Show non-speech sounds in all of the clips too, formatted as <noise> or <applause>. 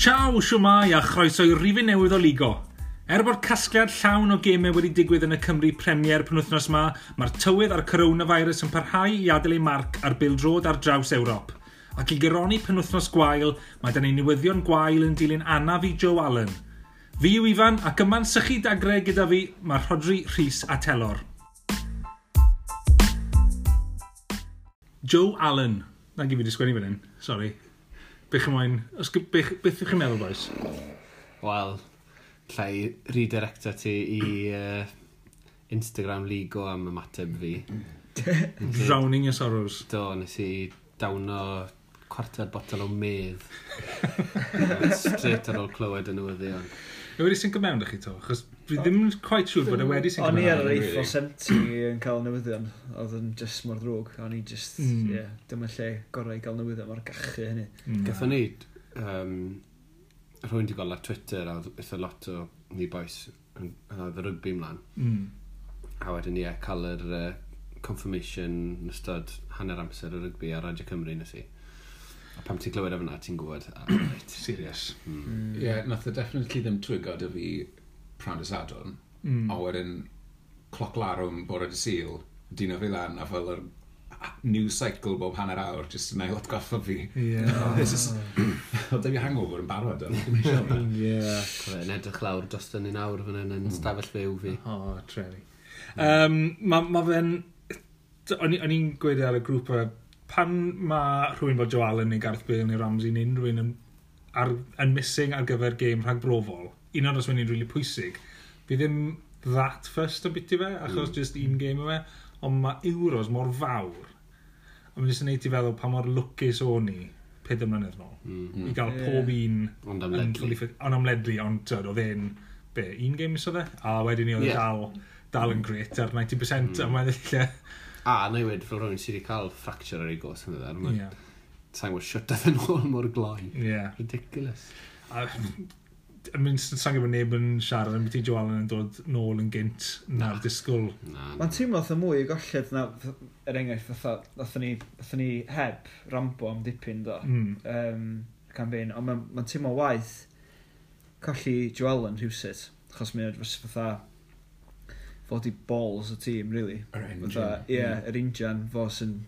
Ciao, siwmai a chroeso i rifin newydd o Ligo. Er bod casgliad llawn o gemau wedi digwydd yn y Cymru Premier penwthnos yma, mae'r tywydd a'r coronavirus yn parhau i adael ei marc ar bildrod ar draws Ewrop. Ac i gyroni penwthnos gwael, mae dan ei newyddion gwael yn dilyn anaf i Joe Allen. Fi yw Ifan ac yma'n sychu dagre gyda fi mae Rodri Rhys a Telor. Joe Allen. Na gif i di sgwennu fan hyn, sori. Bych ymlaen, beth ydych chi'n meddwl, boys? Wel, llai redirector ti i uh, Instagram Ligo am ymateb fi. <laughs> Drowning your sorrows. Do, nes i dawno cwarter botol o medd. <laughs> Straight ar ôl clywed yn newyddion. Yw wedi sy'n gymewn â chi to? Chos Fi ddim yn quite siŵr bod y wedi sy'n O'n i ar yr eith o 70 yn cael newyddion, oedd yn just mor ddrwg. O'n i just, mm. yeah, dyma lle gorau i gael newyddion mor gachu hynny. Mm. Gatho ni, um, rhywun di gweld ar Twitter a eitha lot o ni boes yn oedd y rygbi mlaen. Mm. A wedyn ni, e, cael yr uh, confirmation yn ystod hanner amser y rygbi ar Radio Cymru nes i. A pam ti'n clywed efo ti'n gwybod, ah, right, <coughs> serious. Hmm. Hmm. Ie, mm. yeah, nath o definitely ddim twygo dy fi prawn y sadwn, mm. a wedyn cloc larwm bore dy syl, dyn o fi lan, a fel yr new cycle bob hanner awr, jyst yn ei atgoffa fi. Yeah. Oh, this is... Oedd fi hangover yn barod o'n Yeah. <laughs> Yn edrych lawr dros yn un awr fan hyn yn mm. stafell fyw fi. O, oh, trefnu. Um, mae ma fe'n... O'n i'n gweud e ar y grŵp pan mae rhywun fel Joe Allen neu Gareth Bale neu Ramsey neu unrhyw un yn, ar, yn missing ar gyfer gêm rhag brofol, un o'r oswyni'n rili really pwysig. Fi ddim that first o biti fe, achos mm. just un game o fe, ond mae euros mor fawr. A mae'n jyst yn neud i feddwl pa mor lwcus o'n mm-hmm. i pedd ymlaenedd nôl. Mm. -hmm. I gael yeah. pob un ond amledri, ond amledri, ond tyd, oedd e'n, be, un game iso fe? A wedyn ni oedd yeah. dal, dal yn gret ar 90% mm. am yma ddillio. A, newid, fel rhywun sydd wedi cael fracture ar ei gos yn ddod. Yeah. Sa'n gwybod, shut oedd yn ôl mor gloi. Yeah. Ridiculous. A, yn Mae'n sang efo neb yn siarad, am beth i Joe Allen yn dod nôl yn gynt na'r na. disgwyl. Na. Mae'n teimlo fatha mwy i golled na, er enghraifft, fatha, fatha ni, fatha ni heb Rambo am dipyn do, mm. um, campaign, ond mae'n ma teimlo waith colli Joe Allen rhywsut, achos mae'n edrych fatha fod i balls y tîm, really. Hmm. Yr injan. Ie, yeah, yr injan, fo sy'n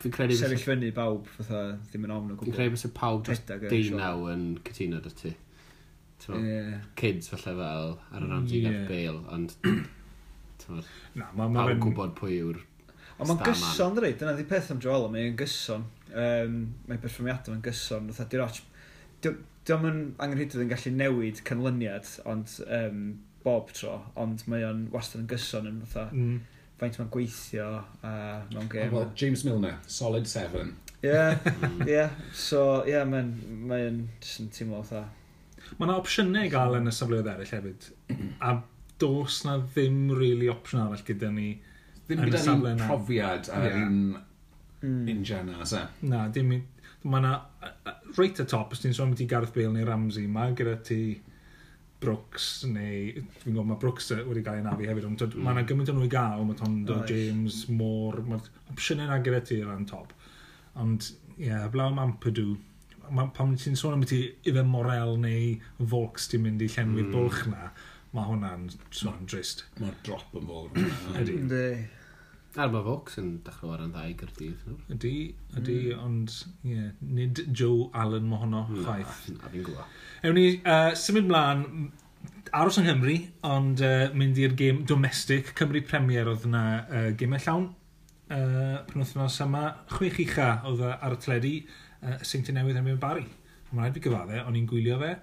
Fi'n credu... Sefyll fyny bawb, fatha, ddim yn ofn o gwbl. Fi'n credu bod pawb dros deunaw yn cytuno dy ti yeah. kids falle fel ar yr amser yeah. bail, ond <clears throat> Na, ma, ma pawb gwybod pwy yw'r Ond mae'n gyson, dwi, dyna di peth am Joel, mae'n gyson. Um, mae'n perfformiadau mae'n gyson, fatha di roch. Diolch yn angenrhydwydd yn gallu newid canlyniad, ond um, bob tro, ond mae o'n wastad yn gyson yn fatha mm. faint mae'n gweithio a mewn gêm. Well, James Milner, solid seven. Ie, yeah, <laughs> ie. Yeah. So, ie, yeah, mae'n mae teimlo fatha Mae yna opsiynau i gael yn y safleoedd eraill hefyd. Mhm. A dos na ddim really opsiwn arall gyda ni ddim yn y gyda'r safle un yna. profiad ar Ie. un injan yna, se. Na, dim... i... Mae yna... Reit y top, os ti'n sôn beth i Gareth Bale neu Ramsey, mae gyda ti Brooks neu... Fi'n gwybod, mae Brooks wedi cael ei nafu hefyd, ond mm. mae yna gymaint o nhw i gael, mae Tondo, Oes. James, Moore, mae opsiynau yna gyda ti ar ran top. Ond, ie, yeah, blaw am Ampadu, ma, pam ti'n sôn am ti ife Morel neu Volks ti'n mynd i llenwi'r mm. bwlch na, mae hwnna'n sôn drist. Mae'r drop yn fawr. Ydy. Ydy. Ar mae Volks yn dechrau ar yn ddau gyrdydd. Ydy, ydy, mm. ond yeah, nid Joe Allen mae honno mm. chwaith. A fi'n gwybod. Ewn ni uh, symud mlaen, aros yng Nghymru, ond uh, mynd i'r gêm domestic, Cymru Premier oedd yna uh, gymau llawn. Uh, penwthnos yma, chwech ucha oedd ar y tledu, uh, y seinti newydd yn mynd bari. Mae'n rhaid fi gyfadde, o'n i'n gwylio fe,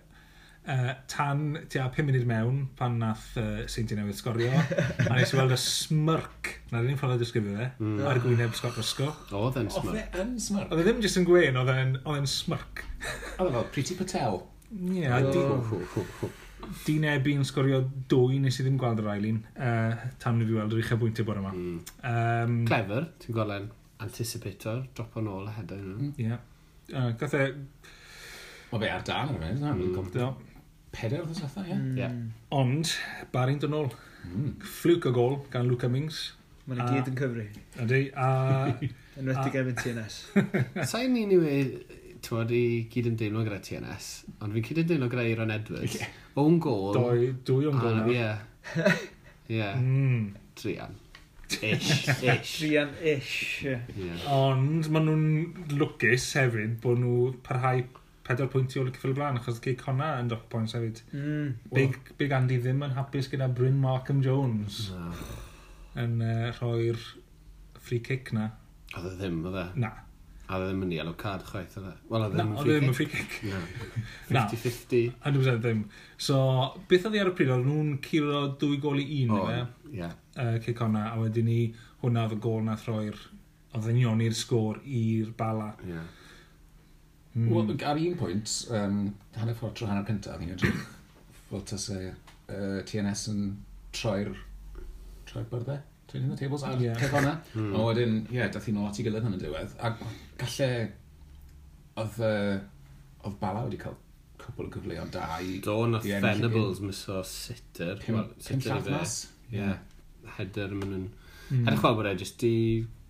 uh, tan tua 5 munud mewn pan nath uh, Seinti newydd sgorio a nes i weld y smirk na'r unig ffordd o ddisgrifio fe mm. ar gwyneb Scott Roscoe oedd e'n smirk oedd e'n smirk oedd e ddim jyst yn gwein oedd e'n oedd e'n smyrc oedd e fel Priti Patel ie yeah, oh. di nebu yn sgorio dwy nes i ddim gweld yr ailun uh, tan ni fi weld yr uchaf bwyntio bore yma mm. um, clever ti'n gweld e'n anticipator drop o'n ôl a hedau nhw mm. yeah Uh, gath e... Mae fe ar dan ar fynd, na? Peder oedd ysatha, ie? Mm. Ie. Ond, barin dyn ôl. Mm. Fluke o gol gan Luca Mings. Mae'n uh, gyd yn cyfri. Ydy, a... <laughs> Yn wedi gefn TNS. <laughs> Sa'n ni'n yw twod i gyd yn deimlo gyda TNS, ond fi'n cyd yn deimlo gyda Aaron Edwards. O'n gol. Doi, dwy o'n gol. Ie. <laughs> Ie. Mm. Drian. Ish, ish. Rian ish. Yeah. Ond maen nhw'n lwcus hefyd bod nhw parhau pedair pwynt i ôl y cyffil blaen, achos Cey Conna yn dop pwynt hefyd. Mm. Big, well. Big Andy ddim yn hapus gyda Bryn Markham Jones no. yn uh, rhoi'r free kick na. Oedd e ddim, oedd e? Na. A oedd e ddim yn yellow card chwaith oedd e? Wel, e a ddim yn free kick. free kick. Na, 50-50. A dwi'n meddwl ddim. So, beth oedd hi ar y pryd? Oedd nhw'n curo dwy gol i un, oh, ie? Uh, cic hwnna, a wedyn ni hwnna oedd y gol na throi'r... Oedd yn ioni'r sgôr i'r bala. Yeah. Mm. Wel, ar un pwynt, um, hanner ffordd tro hanner cyntaf, ni'n edrych fel tas e, uh, TNS yn troi'r troi'r byrdde turning the tables ar yeah. peth hwnna. Mm. A wedyn, ie, yeah, dath i'n lot i gilydd yn y diwedd. A galle, oedd, uh, oedd Bala wedi cael cwbl o gyfleoedd da i... Do, na Fenables, o Sitter. Pum llafnas. Ie. Header yn mynd yn... Mm. Edrych fel bod e jyst i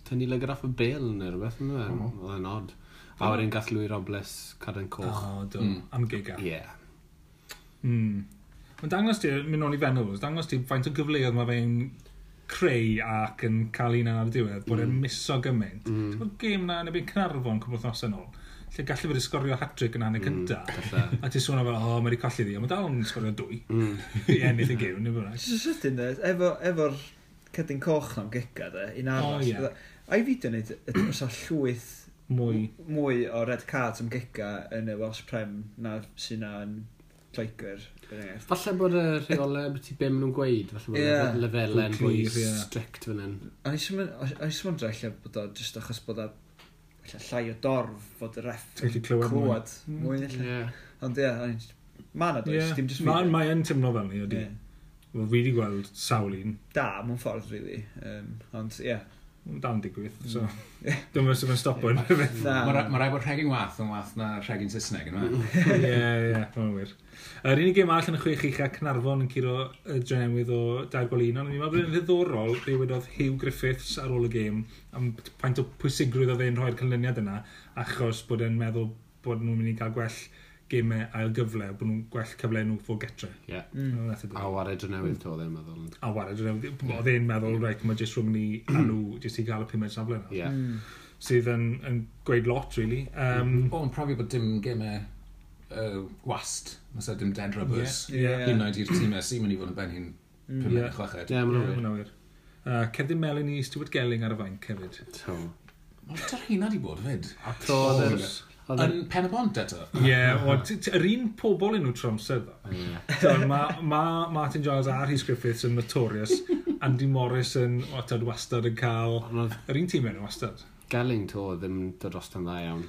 tynnu lygar off y bel neu rhywbeth yn ymwneud. Hmm. Oedd e'n odd. A wedyn gath Louis Robles cadw'n coch. O, do. Mm. Am giga. Ie. Yeah. Mm. Mae'n dangos ti, mynd o'n i Venables, dangos ti faint o gyfleoedd mae fe'n creu ac yn cael un ar y diwedd, bod e'n mm. miso gymaint. Mm. Ti'n bod gêm na yn y byd Cynarfon cwbl thnos yn ôl, lle gallu fod i sgorio hat-trick yn hanner mm, cynta, mm. a ti'n sôn fel, o, mae wedi colli ddi, ond mae dal yn sgorio dwy, mm. <laughs> i ennill y gêm, neu bynnag. Ti'n sydyn, efo, efo'r cedyn coch na'n gega, de, un arall. Oh, yeah. A'i fideo wneud, os a llwyth mwy. mwy o red cards am gega yn y Welsh Prem na sy'n na yn lloicwyr. Falle bod y rheolau beth i bim nhw'n gweud, falle bod y yeah. yn fwy yeah. strict fan hyn. A ni sy'n mynd drell bod o jyst achos bod o llai o dorf fod y ref yn clywed mwy nella. Ond ie, mae yna does, dim jyst fi. Mae yn tymlo fel ni, ydy. Fi wedi gweld sawl un. Da, mewn ffordd, really. Um, ond ie, yeah, dal yn digwydd, mm. so dwi'n meddwl sy'n stopo yn rhywbeth. Mae rai bod rhegin wath yn wath na rhegin Saesneg yma. <laughs> Ie, ie, mae'n wir. Yr unig gêm all yn y chwech eich ac Narfon yn curo y drenewydd o Dair Golino, ond ni'n meddwl bod yn ddiddorol fe wedodd Hugh Griffiths ar ôl y gêm am paint o pwysigrwydd o fe'n rhoi'r cynlyniad yna, achos bod e'n meddwl bod nhw'n mynd i gael gwell gemau ail gyfle, bod nhw'n gwell cyfle nhw fod getre. Yeah. Mm. E a wared o newydd to, ddim meddwl. A wared o newydd. Oedd e'n meddwl, reit, mae jyst rhwng ni a nhw, jyst i gael y pumed safle yna. Yeah. Mm. Sydd yn, yn gweud lot, really. Um, mm. Mm-hmm. O, yn profi bod dim gemau uh, wast, mas dim dead rubbers. Yeah. Yeah. Hyn oed i'r tîmau sy'n mynd i fod yn ben hyn mm. pumed yeah. chweched. Ie, mae'n awyr. Uh, Cerdyn Melanie Stewart Gelling ar y fainc hefyd. To. Mae'n dar hynna di bod fyd. A to, Oedd Yn e- pen y bont eto. Ie, yr un pobol yn nhw trwy amser dda. Mae Martin Giles a Rhys Griffiths yn notorious, <laughs> Andy Morris yn watad wastad yn cael... Yr un tîm yn wastad. Gelling to ddim dod dros yn dda iawn.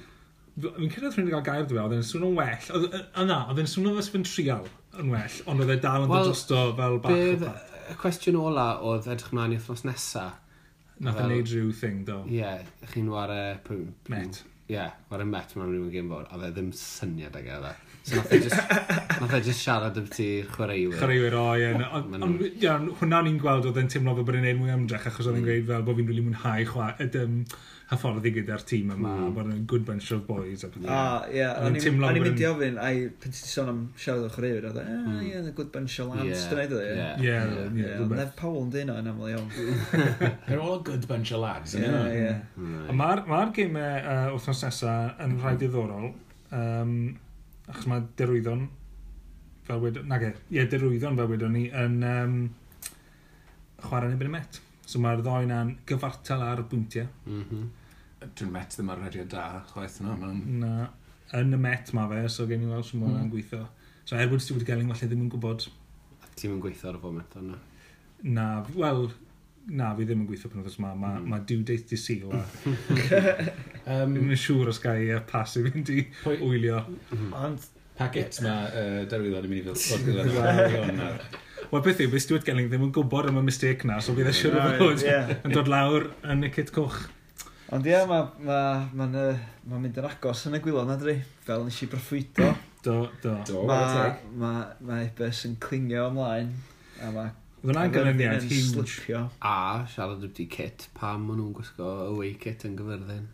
Fi'n cyrraedd rhywun i gael gair dwi'n oedd e'n swnio'n well. Yna, oedd e'n swno'n fes fy'n trial yn well, ond oedd e dal yn well, drosto fel bach. Bydd Y cwestiwn ola oedd edrych mlaen i wrthnos nesaf. Nath e well, yn neud rhyw thing, do. Ie, yeah, chi'n wario... Met yeah, mae'r met mewn rhywun gym fawr, a fe ddim syniad ag e, edda. E. So nath e just, <laughs> nath e just siarad am ti chwaraewyr. Chwaraewyr o, ie. Ond hwnna o'n i'n gweld oedd e'n teimlo fel bod e'n neud mwy ymdrech, achos oedd e'n mm. gweud fel bod fi'n rili mwynhau chwa, hyfforddi gyda'r tîm yma, mm. bod yn good bunch of boys. Ac yeah. Oh, yeah. O'n i'n mynd i ofyn, a pan ti sôn am siarad o'ch rhaid, oedd e, yeah, a good bunch of lads, dyna i ddweud. Yeah, yeah. Nef Powell yn dyn o'n aml iawn. <laughs> They're all a good bunch of lads, yeah, ie. yeah. Mae'r ma gymau uh, wrthnos nesaf yn rhai diddorol, um, achos mae derwyddon, fel wedyn, nag e, ie, derwyddon fel wedyn ni, yn um, chwarae neu byn y met. So mae'r ddoen yn gyfartal ar y bwyntiau. Mm -hmm. Dwi'n met ddim ar rediad da, chwaith yna. No. Na, yn y met mae fe, so gen i weld sy'n mwyn mm. gweithio. So er bod Stuart Gelling, falle ddim yn gwybod... Ti'n yn gweithio ar y foment o'na? Na, wel, na, fi ddim yn gweithio pan wythnos yma. Mae mm. ma hmm. due date di syl. um, <laughs> ddim yn siŵr os gai uh, pas i fynd i wylio. Ond... Packet mae uh, derwyddo'n mynd i fel... Wel, beth yw, beth Stuart Gelling ddim yn gwybod am y mistake na, so bydd e siwr o fod yn dod lawr yn y cit coch. Ond ie, yeah, mae'n ma, ma, ma, ma mynd yn agos yn y gwylod na dri, fel nes i broffwydo. do, do. do mae ma, ma Ebers yn clingio ymlaen, a mae Fyna yn gynnyniad huge. A siarad wedi kit, pam maen nhw'n gwisgo away kit yn gyfyrddin?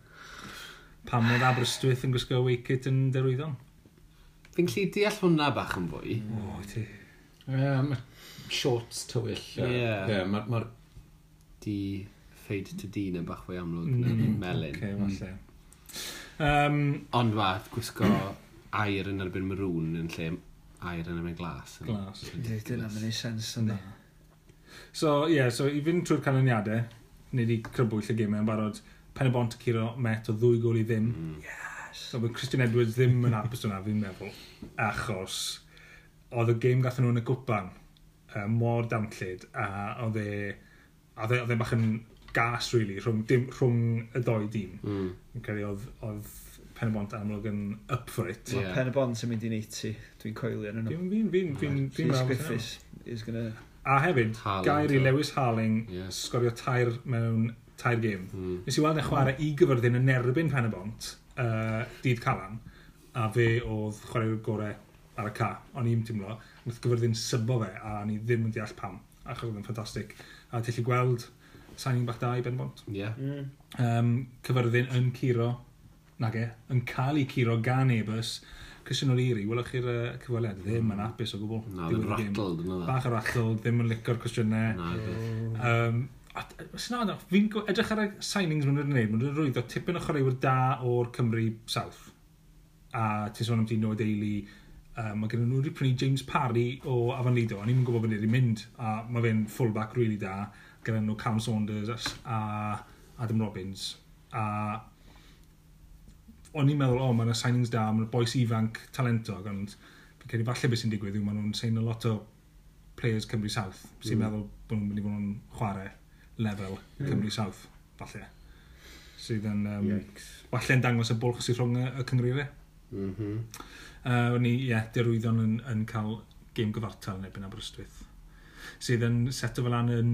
Pam oedd Aberystwyth yn gwisgo away kit yn derwyddon? Fi'n lli deall hwnna bach yn fwy. O, ti. Ie, mae shorts tywyll. Ie. Yeah. Ie, mae'r... Di ffeid to dyn yn bach fwy amlwg mm, na mm, melyn. Okay, mm. falle. Um, Ond fa, gwisgo air yn erbyn marŵn yn lle air yn erbyn glas. Glas. Dyna mynd i sens yna. So, ie, yeah, so i fynd trwy'r canlyniadau, ni wedi crybwyll y gymau yn barod pen y bont curo met o ddwy gol i ddim. Mm. Yes! So, mae Christian Edwards ddim yn apus yna, fi'n meddwl, achos oedd y gêm gathen nhw yn y gwpan uh, mor damllid a oedd e, oedd e, oedd e, bach yn gas, really, rhwng, dim, rhwng y ddoi dîm. Mm. Yn credu oedd, oedd Pen y Bont amlwg yn up for it. Yeah. Pen y Bont yn mynd i'n 80, dwi'n coelio yn nhw. Fi'n fi'n fi'n fi'n fi'n Griffiths is gonna... A hefyd, Harling, gair i Lewis Harling yeah. sgorio tair mewn tair game. Mm. Nes i weld e chwarae i gyfyrddin yn erbyn Pen y Bont, uh, dydd Calan, a fe oedd chwaraewr gorau ar y ca. O'n i'n teimlo, wnaeth gyfyrddin sybo fe, a ni ddim yn deall pam, achos oedd yn ffantastig. A ti'n gweld signing bach da i Ben Bont. Yeah. Mm. Um, cyfyrddin yn curo, nage, yn cael ei curo gan Ebus, Christian O'Leary, welwch chi'r uh, cyfweliad, ddim mm. yn apus o gwbl. Na, ddim rattled yn yna. E? Bach o rattled, ddim yn licor cwestiynau. Na, ddim. Um, Sy'n anodd, fi'n edrych ar y signings maen nhw'n gwneud, maen nhw'n rwyddo tipyn o chwaraewyr da o'r Cymru South. A ti'n sôn am ti Noah Daly, um, mae gen nhw wedi prynu James Parry o Afon Lido, a ni'n gwybod bod ni'n mynd, a mae fe'n fullback really da gyda nhw Cam Saunders a Adam Robbins. A o'n i'n meddwl, o, oh, mae'n yna signings da, mae'n boes ifanc talentog, ond fi'n credu falle beth sy'n digwydd yw maen nhw'n sein a lot o players Cymru South, sy'n mm. meddwl bod nhw'n mynd i fod nhw'n chwarae lefel mm. Cymru South, falle. Sydd yn, um, Yikes. falle yn dangos y bwlch sy'n rhwng y cyngreiriau. Mm -hmm. uh, o'n i, ie, yeah, derwyddon yn, yn cael gêm gyfartal yn ebyn Aberystwyth. Sydd yn seto fel an yn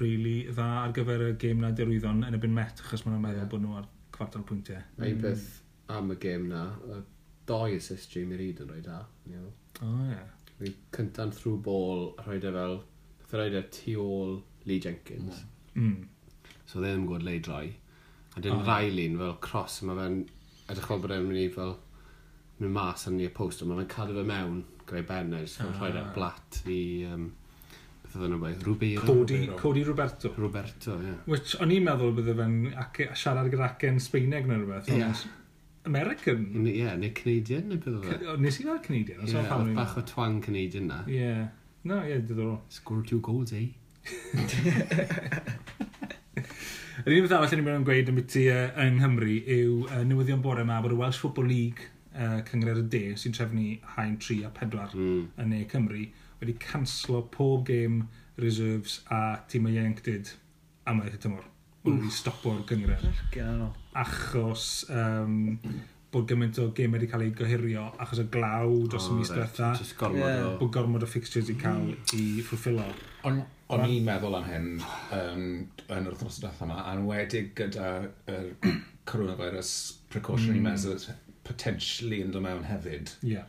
really dda ar gyfer y gêm na derwyddon yn y byn met, achos maen nhw'n meddwl yeah. bod nhw ar cwartal pwyntiau. Mm. Ein peth am y gêm na, y doi assist Jamie Reid yn rhoi da. O, oh, ie. Yeah. Cynta'n thrwy bol, rhoi da fel, e rhoi da e tu ôl Lee Jenkins. Mm. mm. So dde ddim yn gwybod le droi. A dyn oh. Railin fel cross, mae fe'n edrych fel bod e'n mynd i fel mynd mas yn i'r post, ond mae fe'n cadw fe mewn gyda'i ben, a jyst yn ah. rhoi blat i um, beth oedd yna bai? Rubeiro? Cody, Cody Roberto. Roberto, ie. Yeah. Which, o'n i'n meddwl bydde fe'n siarad gyda acen Sbeineg neu rhywbeth. Ie. Yeah. American. Ie, yeah, neu Canadian neu beth oedd e. Nes i fel Canadian. Ie, yeah, oedd bach o twang Canadian na. Ie. Yeah. No, ie, yeah, diddorol. Score two goals, eh? <laughs> Yr un peth arall ni'n mynd yn gweud yn ambiti uh, yng Nghymru yw uh, newyddion bore yma bod y Welsh Football League uh, cyngred y de sy'n trefnu haen 3 a 4 mm. yn ne Cymru wedi canslo pob gêm reserves a tîm o Ianctid am y tymor. Wyd wedi stopo'r gyngred. Achos um, bod gymaint o gêm wedi cael ei gohirio achos y glaw dros y mis diwetha. Bod gormod o fixtures i cael i ffwffilo. O'n on i'n meddwl am hyn um, yn yr wythnos diwetha yma, a'n wedig gyda yr coronavirus precautionary mm. measures potentially yn dod mewn hefyd. Yeah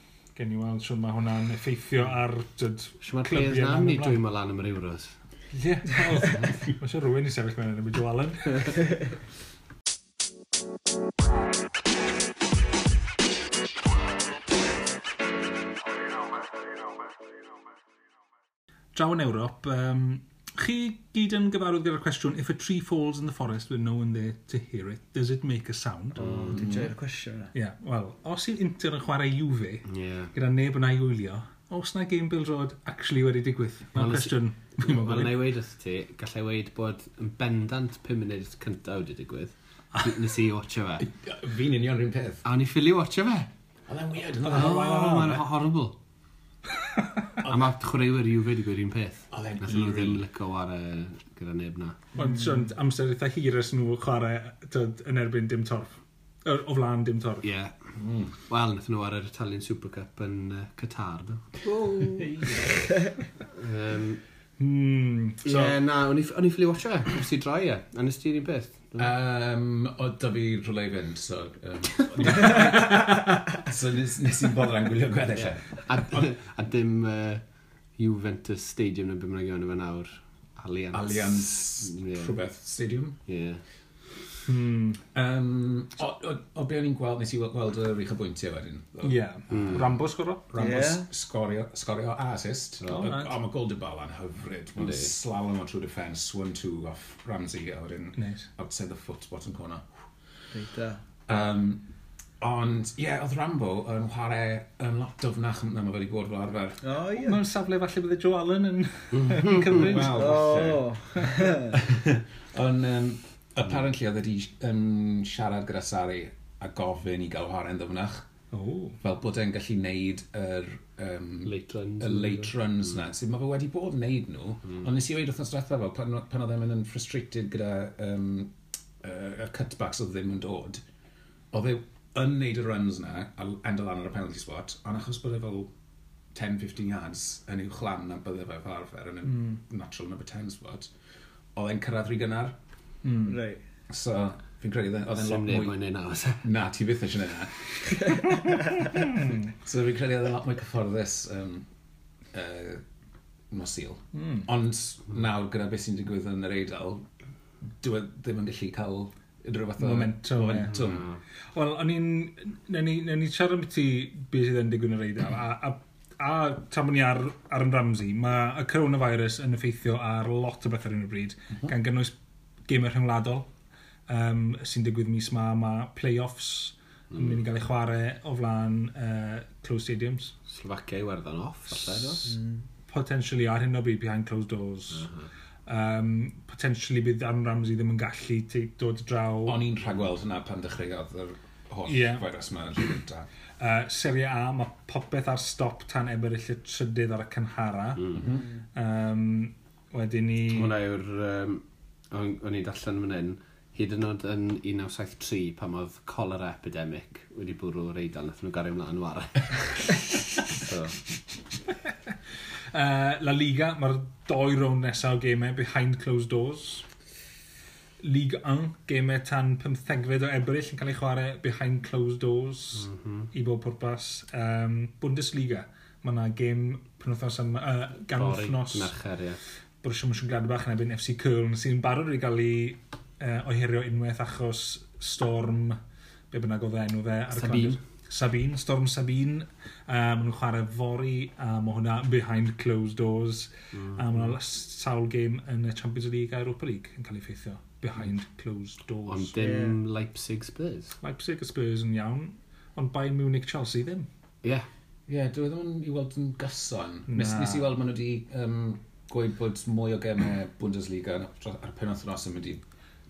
gen i weld siwr mae hwnna'n effeithio ar dyd, Mae'r players na am ni dwy ma lan am yr euros. Ie, mae eisiau rhywun i sefyll mewn yn y Joe Allen. Draw yn Ewrop, um, Chi gyd yn gyfarwydd gyda'r cwestiwn, if a tree falls in the forest with no one there to hear it, does it make a sound? O, oh, dwi'n joio'r mm. cwestiwn yna. Ie, wel, os yw Inter yn chwarae Juve, yeah. gyda neb yn ei wylio, os na Game Bill Road actually wedi digwydd? Mae'n cwestiwn. Wel, na i weid wrth ti, gallai weid bod yn bendant 5 munud cyntaf wedi digwydd. <laughs> Nes i watcha fe. Fi'n union rhywun peth. A ni ffili watcha fe. Oedd e'n weird. Oedd e'n horrible. <laughs> A mae chwaraewyr Juve wedi gwir un peth. Nath nhw ddim licio war gyda neb na. Ond Sean, amser eitha hir ys nhw chwarae tyd, yn erbyn dim torf. Er, o flan dim torf. Ie. Mm. Wel, nath nhw ar yr Italian Super Cup yn uh, Qatar. Oh. um, mm. so, yeah, na, o'n i ffili watcha, e. gofs i droi e, a nes ti un peth. Mm. Um, o, da fi rhywle i fynd, so... Um, <laughs> so nes, nes i'n bod rhan gwylio gweddill. Yeah. A, a dim uh, Juventus Stadium yn bymryd yn y fe nawr. Allianz. Allianz, yeah. rhywbeth, stadium? Ie. Yeah. Mm. Um, o, o, o be o'n i'n gweld, nes i weld y rych o bwyntiau wedyn. Ie. Yeah. Mm. Rambo sgorio? Rambo yeah. sgorio, sgorio a assist. Oh, right. o, mae Golden Ball yn hyfryd. Mae'n slalom o trwy defence, 1-2 off Ramsey a wedyn nice. outside the foot bottom corner. Reita. Um, Ond, ie, yeah, oedd Rambo yn chwarae yn lot dofnach na mae wedi bod fel arfer. O, oh, ie. Yeah. Mae'n safle falle bydde Joe Allen yn, <laughs> <laughs> yn cymryd. Wel, falle. Ond, <laughs> um, apparently oedd wedi um, siarad gyda Sari a gofyn i gael haren ddyfnach. Oh. Fel bod e'n gallu neud yr... Um, late runs. Y late runs hmm. na. Mm. Sydd mae fe wedi bod yn neud nhw. Mm. Ond nes i wedi wrthnos diwethaf fel pan, pan oedd e'n frustrated gyda um, uh, y cutbacks oedd ddim yn dod. Oedd e yn neud y runs na a endo lan ar y penalty spot. Ond achos bod e fel 10-15 yards yn uwch lan na bydde fe fel arfer yn y mm. natural number 10 spot, oedd e'n cyrraedd rhy gynnar. Mm. Right. So, fi'n credu oedd e'n lot mwy... Sim neud nawr. <laughs> Na, ti byth eisiau neud na. Hmm. so, fi'n credu oedd e'n lot mwy cyfforddus um, uh, mor. Mm. Ond nawr, gyda beth sy'n digwydd yn yr eidl, dwi ddim yn gallu cael unrhyw fath o momentum. momentum. Yeah. Wel, o'n i'n... Nen ni, nen ni siarad am ti beth sydd yn digwydd yn yr eidl, a, a, a tam o'n i ar, ar yn Ramsey, mae y coronavirus yn effeithio ar lot o bethau ar un o bryd, mm -hmm. gan gynnwys gemau rhyngwladol um, sy'n digwydd mis ma, mae play-offs mm. yn mynd i gael ei chwarae o flaen uh, closed stadiums. Slovakia i werddon off, falle, mm. Potentially ar hyn o bryd behind closed doors. Uh -huh. Um, potentially bydd Aaron Ramsey ddim yn gallu dod draw. O'n i'n rhagweld hynna pan dechreuodd yr holl yeah. virus yma yn rhywbeth. Uh, Serie A, mae popeth ar stop tan eberyll y trydydd ar y cynhara. Mm -hmm. um, wedyn ni... Hwna yw'r um, o'n i dallan fan hyn, hyd yn oed yn 1973 pam oedd cholera epidemic wedi bwrw o'r eidl, nath nhw gario ymlaen o ara. <laughs> so. uh, La Liga, mae'r doi rown nesaf o gemau behind closed doors. Ligue 1, gemau tan 15fed o ebryll yn cael ei chwarae behind closed doors mm -hmm. i bob pwrpas. Um, Bundesliga, mae yna gem penwthnos yma, uh, gan wythnos. Mercher, ie. Yeah. Borussia Mönchengladbach yn ebyn FC Köln sy'n barod wedi cael ei uh, oherio unwaith achos Storm, be bynnag oedd e, enw fe. Ar Sabine. Sabine, Storm Sabine. Uh, maen nhw'n chwarae fori a um, mae hwnna behind closed doors. Mm. A um, mae sawl game yn y Champions League a Europa League yn cael ei ffeithio. Behind closed doors. Ond dim yeah. Leipzig Spurs. Leipzig a Spurs yn iawn, ond Bayern Munich Chelsea ddim. Ie. Yeah. Ie, yeah, dwi ddim i weld yn gyson. Nes, nes i weld maen nhw wedi um, gweud bod mwy o gemau Bundesliga ar penod yn yn mynd i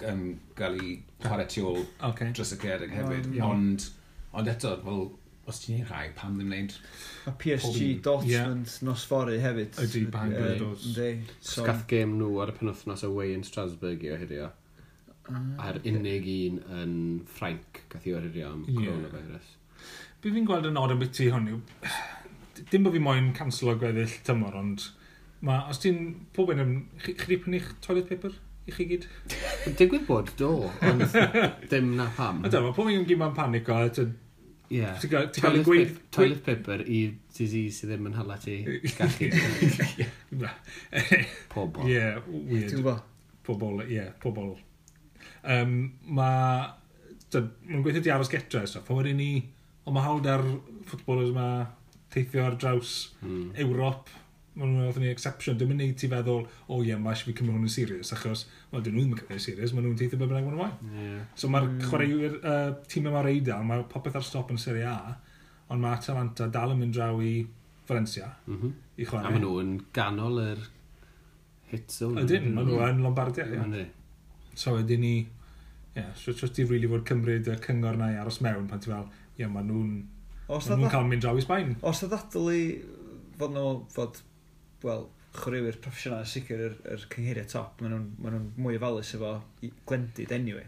um, gael ei chwarae tu ôl okay. dros y gering hefyd. Oh, yeah. ond, ond eto, fel, os ti'n ei rhai, pam ddim wneud... A PSG Dortmund yeah. nosfory hefyd. Ydy, bang uh, Bledors. So, Gath gêm nhw ar y penwthnos away yn Strasbourg i ohirio. Ah, a'r unig un yn Ffrainc, gath i ohirio am coronavirus. Be fi'n gweld yn od am beth ti hwn yw, <sighs> dim bod fi moyn cancel o gweddill tymor, ond Ma, os ti'n pob yn... Chi wedi prynu'ch toilet paper i chi gyd? Digwydd bod, do, ond dim na pam. Ydy, mae pob yn gyd ma'n panic o, Yeah. Toilet, gweith, toilet paper i disease sydd ddim yn hala ti gallu. Pobol. Ie, yeah, weird. Gwybod? Pobol, ie, pobol. Um, mae... Mae'n gweithio di aros getra so. stuff, a wedyn ni... Ond mae hawdd ar ffutbolers yma teithio ar draws mm. Ewrop, maen nhw'n oedd ni exception, dwi'n mynd i ti feddwl, o oh, ie, yeah, mae eisiau fi cymryd hwn yn serius, achos, wel, dyn nhw ddim yn cymryd yn serius, maen nhw'n teithio beth bynnag maen nhw'n yeah. So mae'r mm. chwaraewyr uh, tîm yma'r eidl, mae popeth ar stop yn Serie A, ond mae Atalanta dal yn mynd draw i Valencia, mm -hmm. i chwarae. A maen nhw'n ganol yr hit zone. Ydyn, maen nhw mm. yn Lombardia, ie. Yeah. So ydyn ni, ie, yeah, so ti'n rili fod cymryd y cyngor na i aros mewn, pan ti'n fel, ie, yeah, maen nhw'n... Os nhw'n cael mynd draw i Sbaen. Os na ddatol fod nhw fod wel, chwaraewyr proffesiynol yn sicr yr, yr cyngheriau top, maen nhw'n ma nhw mwy ofalus efo glendid anyway.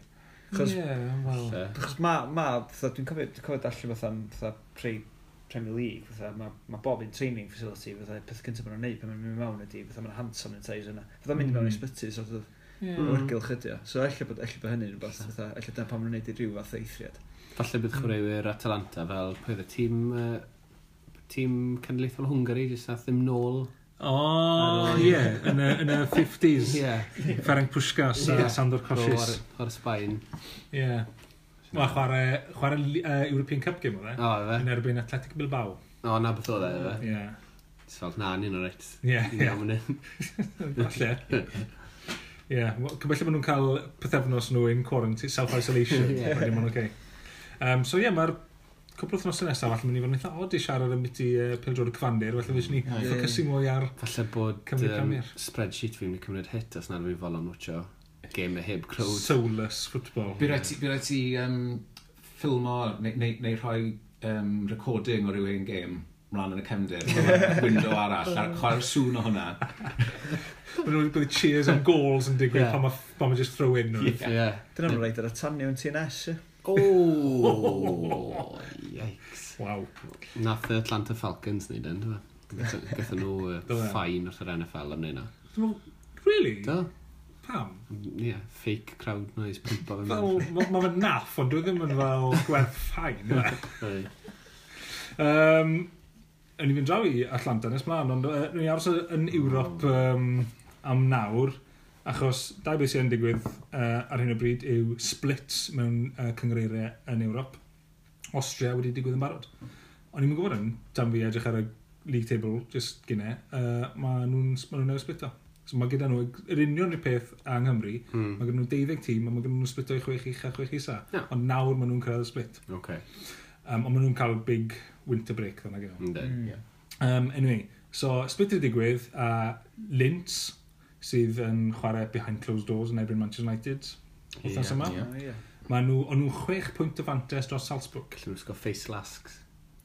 Chos, yeah, well. Chos ma, ma, dwi'n cofio, dwi'n cofio allan fatha, fatha pre, Premier League, fatha, ma, ma bob un training facility, fatha, peth cyntaf maen nhw'n neud pan maen nhw'n mewn ydi, fatha maen hand sanitizer yna. Fatha mynd mm. mewn i mm. sbyty, sort of, yeah. wrgylch ydi o. So, ella bod, ella bod hynny'n rhywbeth, fatha, ella dyna pan maen nhw'n neud i ryw fath eithriad. Falle bydd mm. chwaraewyr Atalanta fel, pwy oedd y tîm, uh, tîm cenedlaethol Hwngari, jyst nath ddim nôl Oh, ie, yn y 50s. Ie. Ferenc Puskas a Sandor Coshis. O'r Sbaen. Ie. Wel, chwarae, chwarae uh, European Cup game e? oedd e. O, efe. Yn erbyn Athletic Bilbao. O, na beth oedd e, efe. Ie. Ti'n fel, na, ni'n o'r reit. Ie, ie. <laughs> Falle. Ie, cymell maen nhw'n cael pethefnos nhw in quarantine, self-isolation. <laughs> Ie. Wedyn maen nhw'n okay. Um, so ie, yeah, mae'r cwpl o thnosau nesaf, falle mynd i fod yn eitha od i siarad am ambiti uh, e, peldrod y cyfandir, felly fes ni ffocysu mwy ar Falle bod um, spreadsheet fi'n mynd cymryd hit os nad fi'n fol am wtio game y heb crowd. Soulless football. Bydd rhaid ti, by ti um, ffilmo neu, neu, neu rhoi um, recording o rhywun game mlaen yn y cefndir, window arall, ar chwarae'r sŵn o hwnna. Bydd cheers and goals yn digwydd yeah. pan mae just throw in. Yeah. Yeah. Dyna'n rhaid ar y tanio yn TNS. Yeah. O! <laughs> Yikes. Waw. Nath y Atlanta Falcons wneud yn, dwi'n Gatho nhw uh, ffain wrth yr NFL am neud na. Really? Do. Pam? Ie, yeah, fake crowd noise pwmpa fe mewn. Mae fe'n naff, ond dwi ddim yn fel gwerth ffain. um, yn i fynd draw i Atlanta nes mlaen, ond uh, ni aros yn Ewrop um, am nawr. Achos, dau beth sy'n digwydd uh, ar hyn o bryd yw splits mewn uh, cyngreiriau yn Ewrop. Austria wedi digwydd yn barod. O'n i'n gwybod yn dan fi edrych ar y league table just gyne, uh, mae nhw'n ma nhw newid splito. So mae gyda nhw yr union yr peth yng Nghymru, mm. mae gyda nhw 12 tîm a mae gyda nhw splito i 6 i'ch a 6 i'ch. Yeah. Ond nawr mae nhw'n cyrraedd y split. Okay. Um, ond maen nhw'n cael big winter break ddana gyda nhw. Mm. Yeah. Um, anyway, so split i'r digwydd a Lintz, sydd yn chwarae behind closed doors yn erbyn Manchester United. Wythnos yeah, yma. Yeah. Oh, yeah. Mae nhw, o'n nhw chwech pwynt o fantes dros Salzburg. Llywn nhw'n sgo face lasks.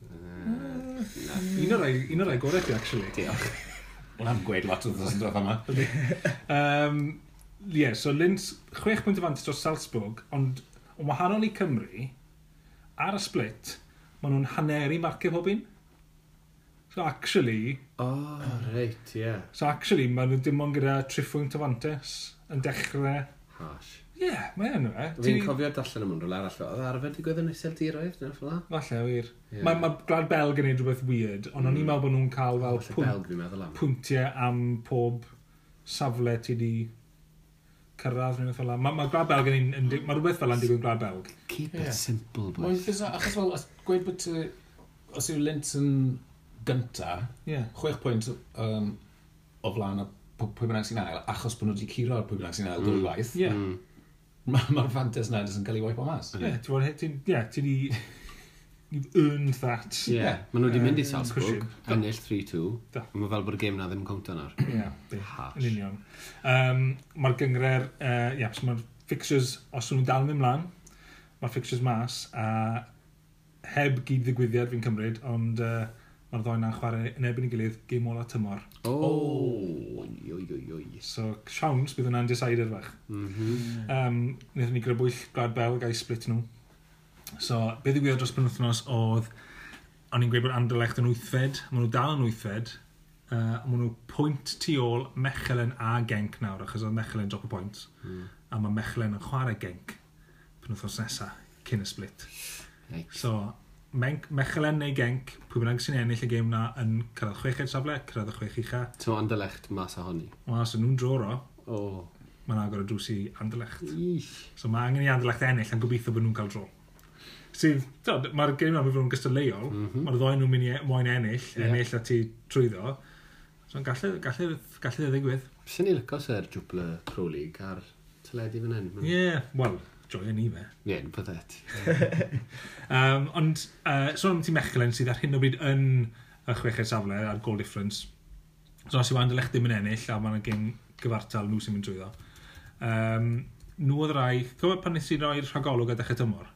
Ah, uh, un o'r rai, un o'r rai gorau chi, actually. Diolch. Wel, am gweud lot o ddod yn dod yma. um, yeah, so Lins, chwech pwynt o fantes dros Salzburg, ond yn wahanol i Cymru, ar y split, maen nhw'n haneri marcio pob un. So actually... Oh, reit, ie. Yeah. So actually, maen nhw dim ond gyda triffwynt o fantes yn dechrau. Hash. Ie, yeah, mae enw e. Fi'n Ti... cofio dallan am unrhyw arall. Oedd arfer di gwedd yn eisiau diroedd? Falle, wir. Yeah. Mae ma Glad Belg yn neud rhywbeth weird, ond mm. o'n i'n mm. meddwl bod nhw'n cael fel pwynt, pwyntiau am pob safle ti di cyrraedd neu beth fel la. Mae ma gwlad Belg yn un... Mae rhywbeth fel yn digwydd gwlad Belg. Keep yeah. it simple, boys. Mae'n ffisa, achos fel, gweud bod ti... Os yw Lint yn gyntaf, yeah. chwech pwynt um, o flaen y pwy bynnag sy'n ail, achos bod nhw wedi curo'r pwy bynnag sy'n ail mm. dwy waith. Yeah. Mm. Mae'r ma fantes yna yn cael ei waith o mas. Ie, yeah, ti'n ti'n yeah, ti di... You've earned that. Ie, yeah. maen nhw wedi mynd i Salzburg, ennill 3-2. Mae fel bod y gêm na ddim cwnt yna. Ie, yn union. Um, mae'r gyngre'r, uh, yeah, so mae'r fixtures, os nhw'n dal mynd mlaen, mae'r fixtures mas, a heb gyd ddigwyddiad fi'n cymryd, ond uh, Mae'r ddoi na'n chwarae yn erbyn i gilydd gêm ola tymor. O, oh. oi, oi, oi. So, siawns bydd yna'n decider fach. Mhm. Mm -hmm. um, Nethon ni grybwyll Brad Bell gael split nhw. So, beth i gwybod dros penwthnos oedd, o'n i'n gweud bod Anderlecht yn wythfed, maen nhw dal yn wythfed, uh, maen nhw pwynt tu ôl Mechelen a Genc nawr, achos oedd Mechelen drop y pwynt, mm. a mae Mechelen yn chwarae Genc penwthnos nesaf, cyn y split. Yikes. So, Menc, Mechelen neu Genc, pwy bynnag sy'n ennill y gêm na yn cyrraedd chweched safle, cyrraedd y chwech ucha. Ti'n Anderlecht mas a honni? Wel, os so nhw'n droro, oh. mae'n agor y drws i Anderlecht. Eich. So mae angen i Anderlecht ennill a'n gobeithio bod nhw'n cael dro. Sydd, mae'r gêm na mynd fod gystadleuol, mm -hmm. mae'r ddoi nhw'n mynd i e-, moyn ennill, yeah. ennill a ti trwyddo. So gallu, gallu, gallu ddigwydd. Sy'n i lycos yr Jwbler Pro League ar teledu fan hyn. Ie, yeah, wel, joio ni fe. Ie, yn byddet. um, <laughs> ond, uh, sôn am ti Mechelen sydd ar hyn o bryd yn y chweched safle ar goal difference. So os yw Anderlecht ddim yn ennill a mae'n gym gyfartal nhw sy'n mynd drwyddo. Um, nhw oedd rai, cofio pan nes i roi'r rhagolwg a dechrau tymor,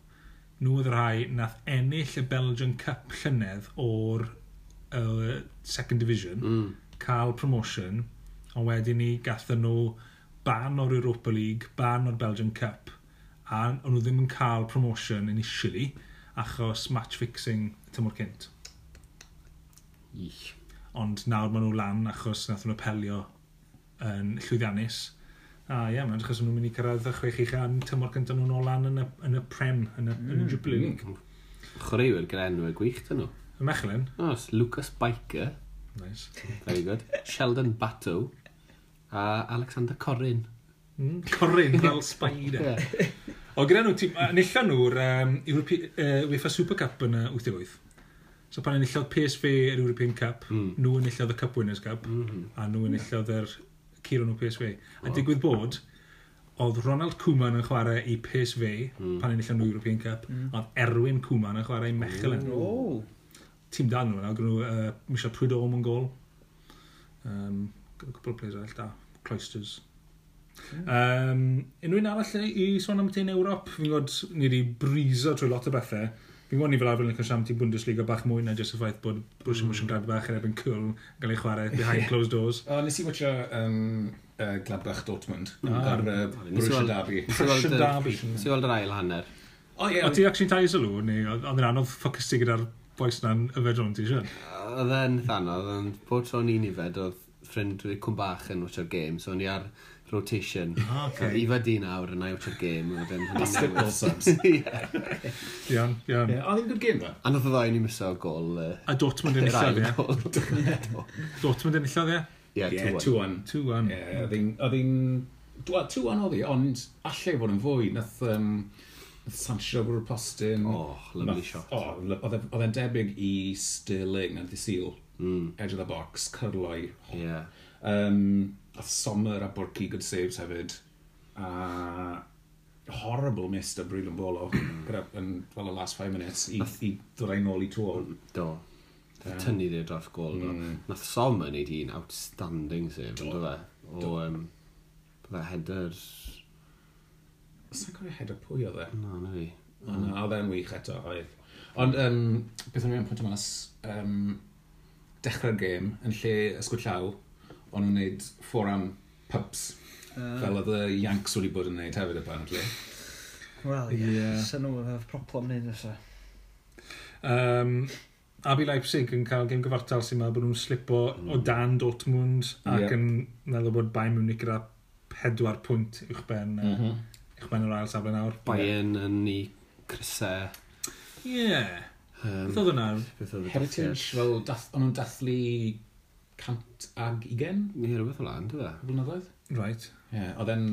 Nhw oedd rai nath ennill y Belgian Cup llynedd o'r uh, second division, mm. cael promotion, ond wedyn ni gatho nhw ban o'r Europa League, ban o'r Belgian Cup, a o'n nhw ddim yn cael promotion initially achos match fixing tymor cynt. Ich. Ond nawr maen nhw lan achos nath nhw apelio yn llwyddiannus. A ie, yeah, mae'n achos nhw'n mynd i cyrraedd y chwech eich an tymor cynt nhw'n o lan yn y, yn y prem, yn y, mm. yn y mm. Jubilee League. Chwaraewyr gyda enw y gwych dyn nhw. Y Mechlin? Os, Lucas Biker. Nice. Very good. Sheldon Bato. A Alexander Corrin. Mm, Corin fel spider. <laughs> yeah. O, gyda nhw, nillon nhw'r um, Europe, uh, UEFA Super Cup yn 88. So pan enillodd PSV yr European Cup, mm. nhw enillodd y Cup Winners Cup, mm -hmm. a nhw hmm. enillodd yr Ciro nhw PSV. A wow. digwydd bod, oedd Ronald Koeman yn chwarae i PSV mm. pan enillodd nhw European Cup, mm. ond Erwin Koeman yn chwarae i Mechelen. Oh. Tîm dan nhw, gyda nhw uh, Michel Prudhomme yn gol. Um, gyda cwpl o players all da, Cloisters. Um, unrhyw un arall i sôn am tein Ewrop, fi'n gwybod ni wedi briso trwy lot o bethau. Fi'n gwybod ni fel arfer yn cwrs am team Bundesliga bach mwy na jyst y ffaith bod Borussia mm. Mönchengladbach yn ebyn cwl yn cael ei chwarae behind <laughs> closed doors. O, nes i watcha um, uh, Gladbach Dortmund ah. ar uh, Borussia Derby. Borussia Derby. Nes i weld yr ail hanner. O, ie. O, ti actually'n tai sylw? Neu, oedd yn anodd ffocus ti gyda'r boes na'n yfed rhwng ti eisiau? Oedd e'n thanodd, ond bod tro'n un i fed, oedd ffrind cwm bach yn watcha'r game, so ni ar rotation. Oh, okay. Ifa di nawr yn ail trwy'r gêm. Basketball subs. <laughs> Iawn, iawn. A ddim good game, da? A nath o ddau ni miso gol. A Dortmund yn illodd, <laughs> ie? Dortmund yn illodd, ie? Ie, 2-1. 2-1. Ie, oedd hi'n... 2-1 oedd hi, ond allai fod yn fwy. Nath... Um, Sancho gwrw postyn. Oh, lovely shot. Oh, e, oedd e'n debyg i Sterling yn ddisil. Mm. Edge of the box, cyrloi. Yeah. Um, a Sommer a Borky good saves hefyd. A horrible mist o Brylon <clears throat> Bolo gyda, yn, fel y last five minutes i, i ddod ein ôl i tŵl. Do. Yeah. Tynnu ddi'r draff gol. Mm. Nath Sommer neud un outstanding save, do. fe? O, um, bydde header... Sa'n cofio header pwy oedd e? No, na fi. O, na, oedd e'n wych eto, oedd. Ond, um, beth o'n i'n pwynt mas, um, dechrau'r gêm, yn lle ysgwyd llaw, o'n nhw'n gwneud fforam pubs, uh. Ah. fel oedd y Yanks wedi bod yn gwneud hefyd, apparently. Wel, ie, yeah. Sa'n nhw'n hef problem nid nesaf. Um, Abi Leipzig yn cael gêm gyfartal sy'n meddwl bod nhw'n slipo mm. o dan Dortmund ac yep. yn meddwl bod Bayern Munich gyda pedwar pwynt uwch ben, mm -hmm. uwchben yr ail safle nawr. Bayern yn ni crysau. Ie. Yeah. Um, Beth oedd hwnna? Heritage, fel dath, o'n nhw'n dathlu cant ag ugen? Ie, rhywbeth o lan, dyfa. E? Blynyddoedd? Right. Ie, yeah, oedd e'n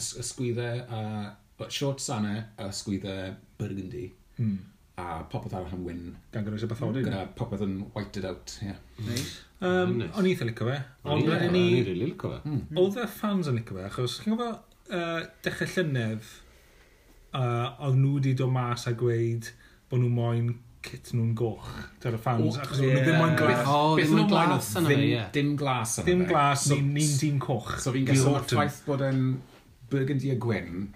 ysgwyddau a... Uh, short sanau a ysgwyddau burgundy. Mm. A popeth arall yn wyn. Gan gyda'r sybathodi. Gyda popeth yn whited out, ie. Yeah. Nice. Um, nice. O'n i eitha licio fe. Ond yeah, ni... O'n i really licio fe. Mm. Oedd e fans yn licio fe, achos chi'n gwybod uh, dechrau llynedd uh, oedd nhw wedi dod mas a gweud bod nhw moyn kit nhw'n goch. Dyna'r fans. Achos nhw ddim moyn oh, glas. O, ddim moyn glas yna fe, ie. Dim glas yna fe. Dim glas, ni'n dîm coch. So fi'n gysylltu o'r ffaith bod yn burgundy a gwyn,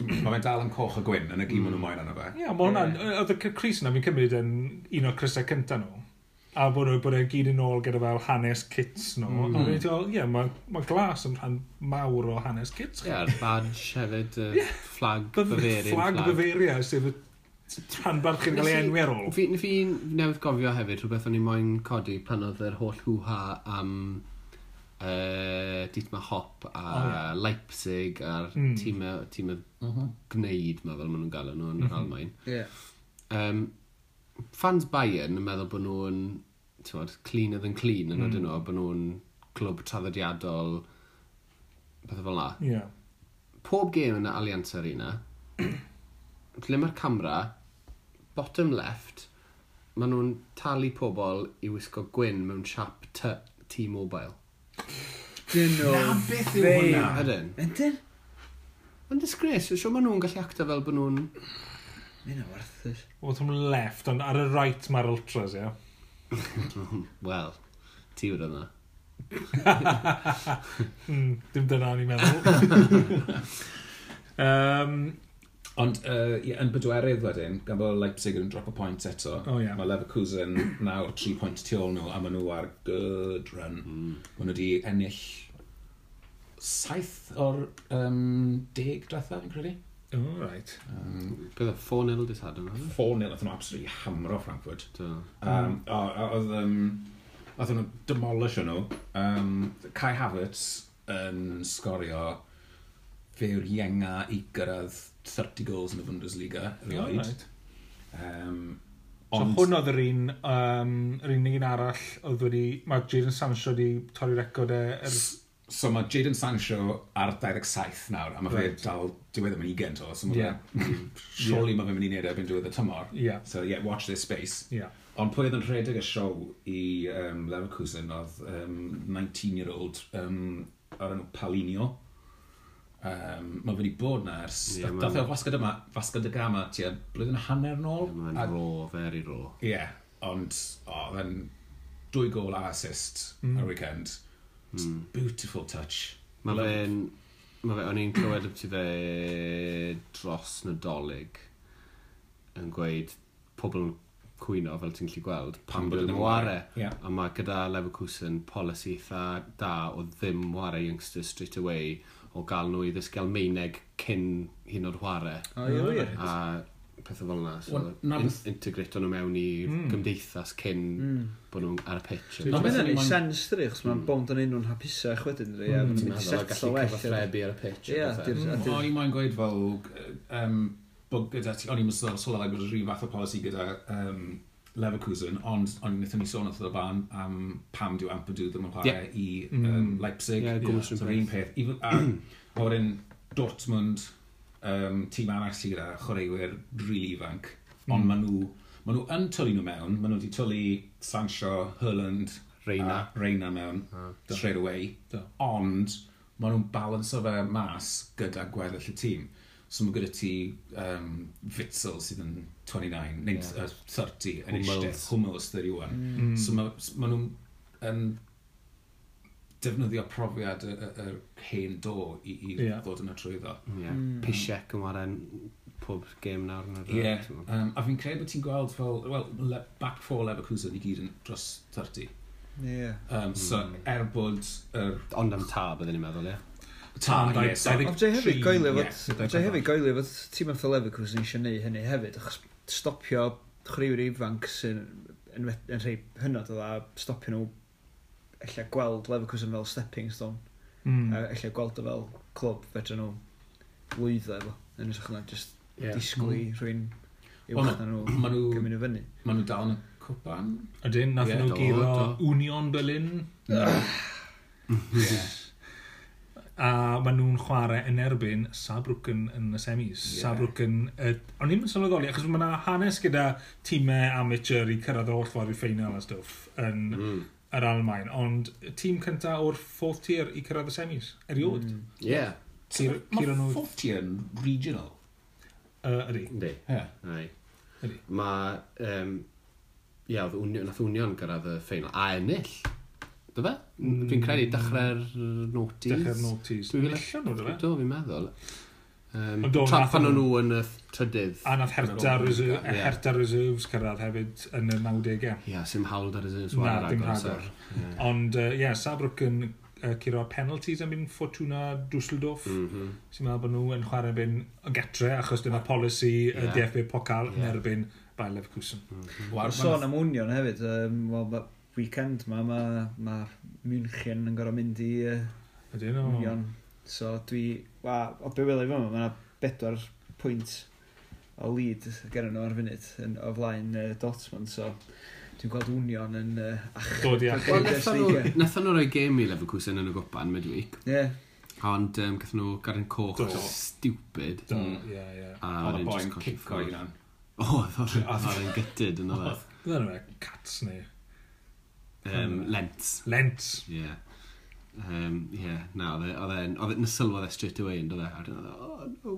mae fe'n dal yn coch a gwyn yn y gym mm. nhw moyn yna fe. Ie, mae hwnna'n, oedd y Cris yna fi'n cymryd yn un o'r Crisau cynta nhw. A bod nhw bod e gyd yn ôl gyda fel hanes kits nhw. Mm. A fi'n teimlo, ie, mae glas yn rhan mawr o hanes kits. Ie, a'r badge hefyd, flag Bavaria. Flag Bavaria, sef y Rhanbarth chi'n cael ei enwi ar ôl. Fi, fi newydd gofio hefyd rhywbeth o'n i moyn codi pan oedd yr holl hwha am uh, Dietma Hop a oh, yeah. Leipzig a'r mm. tîmau tîma uh mhm. gwneud ma fel maen nhw'n gael nhw yn yr mhm. Almain. Yeah. Um, fans Bayern yn meddwl bod nhw'n clean oedd yn clean yn mm. ydyn hmm. nhw, bod nhw'n clwb traddodiadol pethau fel na. Yeah. Pob gêm yn y Allianz Arena, lle mae'r camera bottom left, maen nhw'n talu pobl i wisgo gwyn mewn siap T-Mobile. Dyn nhw. Na, beth yw hwnna? Ydyn. Ydyn? Yn disgrace, sio maen nhw'n gallu acta fel bod nhw'n... Mae'n awarthus. Oedd hwnnw left, ond ar y right mae'r ultras, ie. <laughs> Wel, ti wedi yna. <laughs> Hmm, dim dyna ni'n meddwl. <laughs> um, Ond uh, yn bedwerydd wedyn, gan bod Leipzig yn drop a point eto, oh, yeah. mae Leverkusen nawr 3 pwynt tu ôl nhw, a maen nhw ar good run. Mm. Maen nhw wedi ennill saith o'r um, deg diwetha, fi'n credu. Oh, right. Um, Bydd o 4-0 dys hadwn nhw? 4-0, oedd nhw absolutely hamro Frankfurt. Do. Um, oedd um, oedd nhw demolish nhw. Um, Kai Havertz yn um, sgorio fe yw'r ienga i gyrraedd 30 goals yn y Bundesliga rioed. Right. Um, ond... So hwn oedd yr un, um, yr unig un arall oedd wedi, mae Jadon Sancho wedi torri record e... Er... So mae Jadon Sancho ar 27 nawr, a mae right. fe dal diwedd yn 20 to, so mae yeah. <laughs> surely yeah. mae fe'n mynd i neud e erbyn diwedd y tymor. Yeah. So yeah, watch this space. Yeah. Ond pwy oedd yn rhedeg y siow i um, Leverkusen oedd um, 19-year-old um, o'r enw Palinio um, mae wedi bod na ers... Yeah, Dath o wasgad yma, wasgad y gama, ti blwyddyn hanner yn ôl. Yeah, mae'n ro, very ro. Ie, yeah, ond oh, yn dwy gol a assist mm. ar weekend. Mm. Beautiful touch. Mae Love. fe'n... Mae fe, o'n i'n clywed am ti fe dros nadolig yn gweud pobl cwyno fel ti'n gallu gweld pam bod yn ware. Yeah. A mae gyda Leverkusen polisi eitha da o ddim ware youngsters straight away o gael nhw i ddysgu Almeineg cyn hyn o'r chwarae. O, ie, wir. A pethau fel yna. So, well, na, in, integrato nhw mewn i mm. gymdeithas cyn mm. bod nhw'n ar y pitch. Na, beth yn ei sens dri, chos mae'n hmm. bond yn un unrhyw'n hapusach wedyn dri. Mm. Ti'n meddwl o gallu cyfathrebu ar y pitch. Ie, hmm. O'n i moyn gweud fel, um, bod gyda ti, o'n i'n sylweddol bod rhyw fath o polisi gyda um, Leverkusen, ond on, i'n ni sôn wrth y fan am pam diw Ampadw ddim yn chwarae yeah. i um, mm. Leipzig. Yeah, yeah. So, un peth. Even, a <clears throat> o'r Dortmund, um, tîm arall sydd gyda chwaraewyr rili ifanc, ond mm. maen nhw, maen nhw yn tylu nhw mewn, maen nhw wedi tylu Sancho, Hurland, Reina, a Reina mewn, ah, straight away, do. ond maen nhw'n balansio fe mas gyda gweddill y tîm. So mae gyda ti um, Fitzel sydd yn 29, neu yeah. uh, 30 yn eistedd, hwmel ys 31. Mm. So mae ma, nhw'n um, defnyddio profiad y, y, hen do i, i yeah. ddod yna y trwyddo. Yeah. Mm. Pisiec yn waren pob game nawr yn yr yeah. um, A fi'n credu bod ti'n gweld fel, well, le, back four Leverkusen i gyd yn dros 30. Yeah. Um, so, mm. er bod... Er... Ond am ta, byddwn i'n meddwl, ie? Yeah? Tan, ie. Ond hefyd goelio fod tîm fatha Leverkusen eisiau neud hynny hefyd, achos stopio chriwyr ifanc sy'n yn, yn yn rhai hynod o dda, stopio nhw ella gweld Leverkusen fel stepping stone. Mm. A ella gweld o fel clwb fedra nhw lwyddo efo. Yn ysgrifennu, just yeah. disgwyl i hmm. rhywun uwch na nhw gymryd nhw fyny. Mae nhw dal yn y cwpan. Ydyn, nath yeah, nhw giro Union Berlin. yeah. <laughs> a maen nhw'n chwarae yn erbyn Saarbrücken yn, y semis. Yeah. Saarbrücken. Uh, o'n i'n sylweddoli, achos mae yna hanes gyda tîmau amateur i cyrraedd yr holl ffordd i ffeinal a stwff yn mm. yr Almain, ond tîm cyntaf o'r fourth tier i cyrraedd y semis, eriod. Mm. Yeah. Ciro, so, Ciro mae 4th tier yn regional. Uh, ydy. Ydy. Yeah. Ydy. Mae... Um, ia, nath Union gyrraedd y ffeinal, a ennill do fe? Mm. Dwi'n credu dechrau'r notis. Dechrau'r notis. Dwi'n gwneud nhw, do fe? Do, fi'n meddwl. Um, do, tra pan o'n nhw yn y trydydd. A nath Herta, reserve, yeah. Herta Reserves cyrraedd hefyd yn y 90au. Ie, yeah, sy'n hawl da Reserves. Na, dim rhagor. Yeah. Ond, ie, uh, yeah, Sabrwc yn uh, curo penalties am un Fortuna Dusseldorf. Mm -hmm. Sy'n meddwl bod nhw yn chwarae byn getre, achos dyna polisi y yeah. DFB Pokal yeah. yn erbyn Bayer Leverkusen. Mm -hmm. War sôn am union hefyd, um, weekend mae ma, ma München yn gorau mynd i uh, Ydyn nhw. Union. So dwi, wa, o be wylai fyma, mae yna bedwar pwynt o lead gen nhw ar funud yn, o flaen uh, Dortmund, so dwi'n gweld Union yn uh, ach... Dod i ach. Wel, nethon nhw roi gem i Leverkusen yn y gwpan Midweek. Ie. Yeah. Ond um, gath nhw garen coch Do. stupid. Do, ie, ie. A oedd boi'n cico i <laughs> O, oedd o'n gytid yn oedd. Oedd o'n cats neu. Um, Lent. Lent. Yeah. Um, yeah, na, e, oedd e'n, oedd e'n sylwodd e straight away yn dod e, a dyn oedd oh no.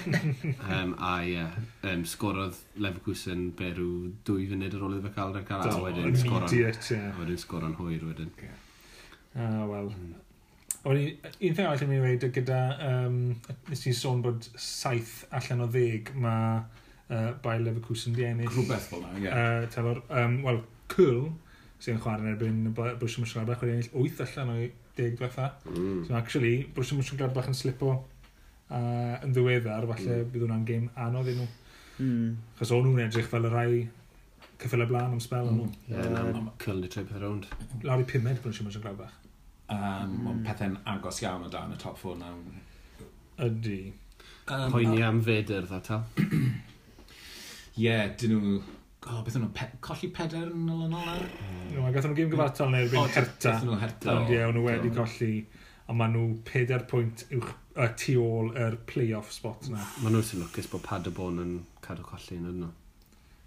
<laughs> um, a ie, yeah, um, sgorodd Leverkusen be rhyw dwy funud ar ôl iddo fe cael rhaid cael, a wedyn sgoron, yeah. wedyn sgoron hwyr wedyn. Yeah. Ah, wel. Mm. Un thing allan yn i dweud, gyda, um, nes ti'n sôn bod saith allan o ddeg, mae uh, by Leverkusen di ennill. Rhywbeth fel na, ie. Yeah. Uh, um, wel, Cwl, cool, sy'n chwarae yn erbyn Brwysio Mwysio Gladbach wedi ennill 8 allan o'i 10 diwetha. Mm. So actually, Brwysio Mwysio Gladbach yn slipo uh, yn ddiweddar, falle mm. bydd hwnna'n gêm anodd i nhw. Mm. Chos o'n nhw'n edrych fel y rai cyffil y blaen am spel yn nhw. Mm. Ie, na, cylni trwy pethau rownd. Lawr i pumed Brwysio Mwysio Gladbach. Um, mm. Ond pethau'n agos iawn o dan y top 4 nawr. Ydy. Um, Poeni am fedr, dda tal. Ie, yeah, dyn nhw oh, beth nhw, pe colli peder yn ôl yn ôl ar? No, a gath nhw gym gyfartal neu erbyn Herta. Gath nhw Herta. Ond ie, nhw wedi colli, a maen nhw pedair pwynt uwch y tu ôl yr play-off spot yna. Maen nhw sy'n lwcus bod Paderborn yn cadw colli yn yno.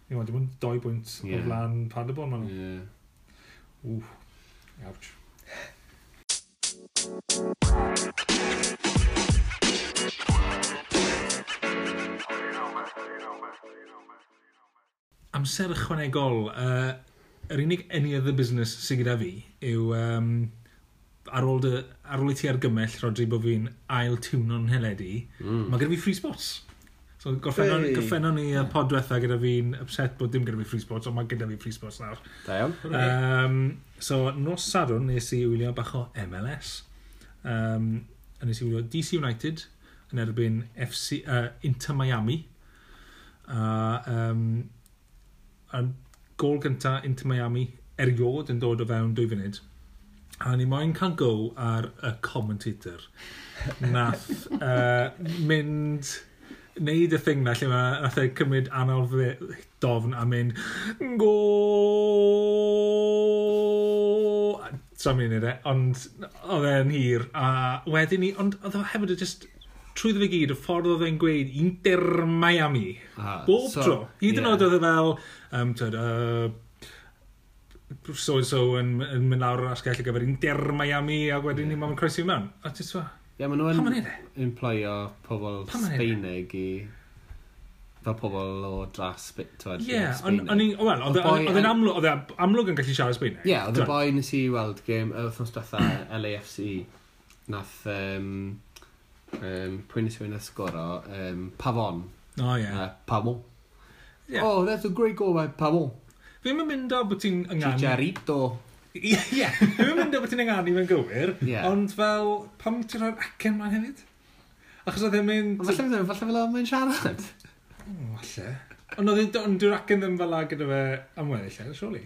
Ie, ond dim ond doi bwynt yeah. o flan Paderborn maen nhw. Ie. Yeah. Ww, ouch. Thank you amser ychwanegol, uh, yr unig any other business sy'n gyda fi yw um, ar ôl, dy, ar ôl i ti argymell, Rodri, bod fi'n ail tiwno'n heledu, mm. mae gyda fi free spots. So gorffennon, hey. gorffennon ni y pod diwetha gyda fi'n upset bod dim gyda fi free spots, ond mae gyda fi free spots nawr. Da iawn. Um, so nos sadwn nes i wylio bach o MLS. Um, a nes i wylio DC United yn erbyn FC, uh, Inter Miami. A uh, um, a'n gol gynta into Miami eriod yn dod o fewn dwy funud. A ni moyn cael go ar y commentator. <laughs> Nath uh, mynd wneud y thing na lle mae nath e cymryd anal dofn a mynd go tra mi'n ei e, ond oedd e'n hir a wedyn ni, ond oedd o hefyd y just trwy fe gyd, y ffordd oedd e'n gweud Inter Miami. Ah, Bob so, tro. Hyd yn yeah. oed oedd e fel, um, tyd, uh, so and so yn, yn mynd lawr yr asgell ar gyfer Inter Miami a wedyn yeah. ni ma'n croesi mewn. A ti'n swa? Ie, yeah, maen nhw'n imploio pobl Sbeinig i fel pobl o dras Sbeinig. Ie, wel, oedd e, e, e'n amlwg, oedd e, amlwg yn gallu siarad Sbeinig. Ie, yeah, oedd y boi nes i weld game, y wrthnos diwetha LAFC, nath um, um, pwy nes i fynd ysgoro, um, Pavon. O, oh, ie. Yeah. Uh, Pavon. Yeah. Oh, that's a great goal by Pavon. Fi'n mynd o bod ti'n ynganu... Chicharito. Ie, yeah. fi'n mynd o bod ti'n ynganu mewn gywir, yeah. ond fel, pam ti'n rhoi'r acen ma'n hefyd? Achos oedd e'n mynd... Falle fel falle fel mae'n siarad. Falle. Ond oedd e'n dŵr acen ddim fel la gyda fe am weddill, surely.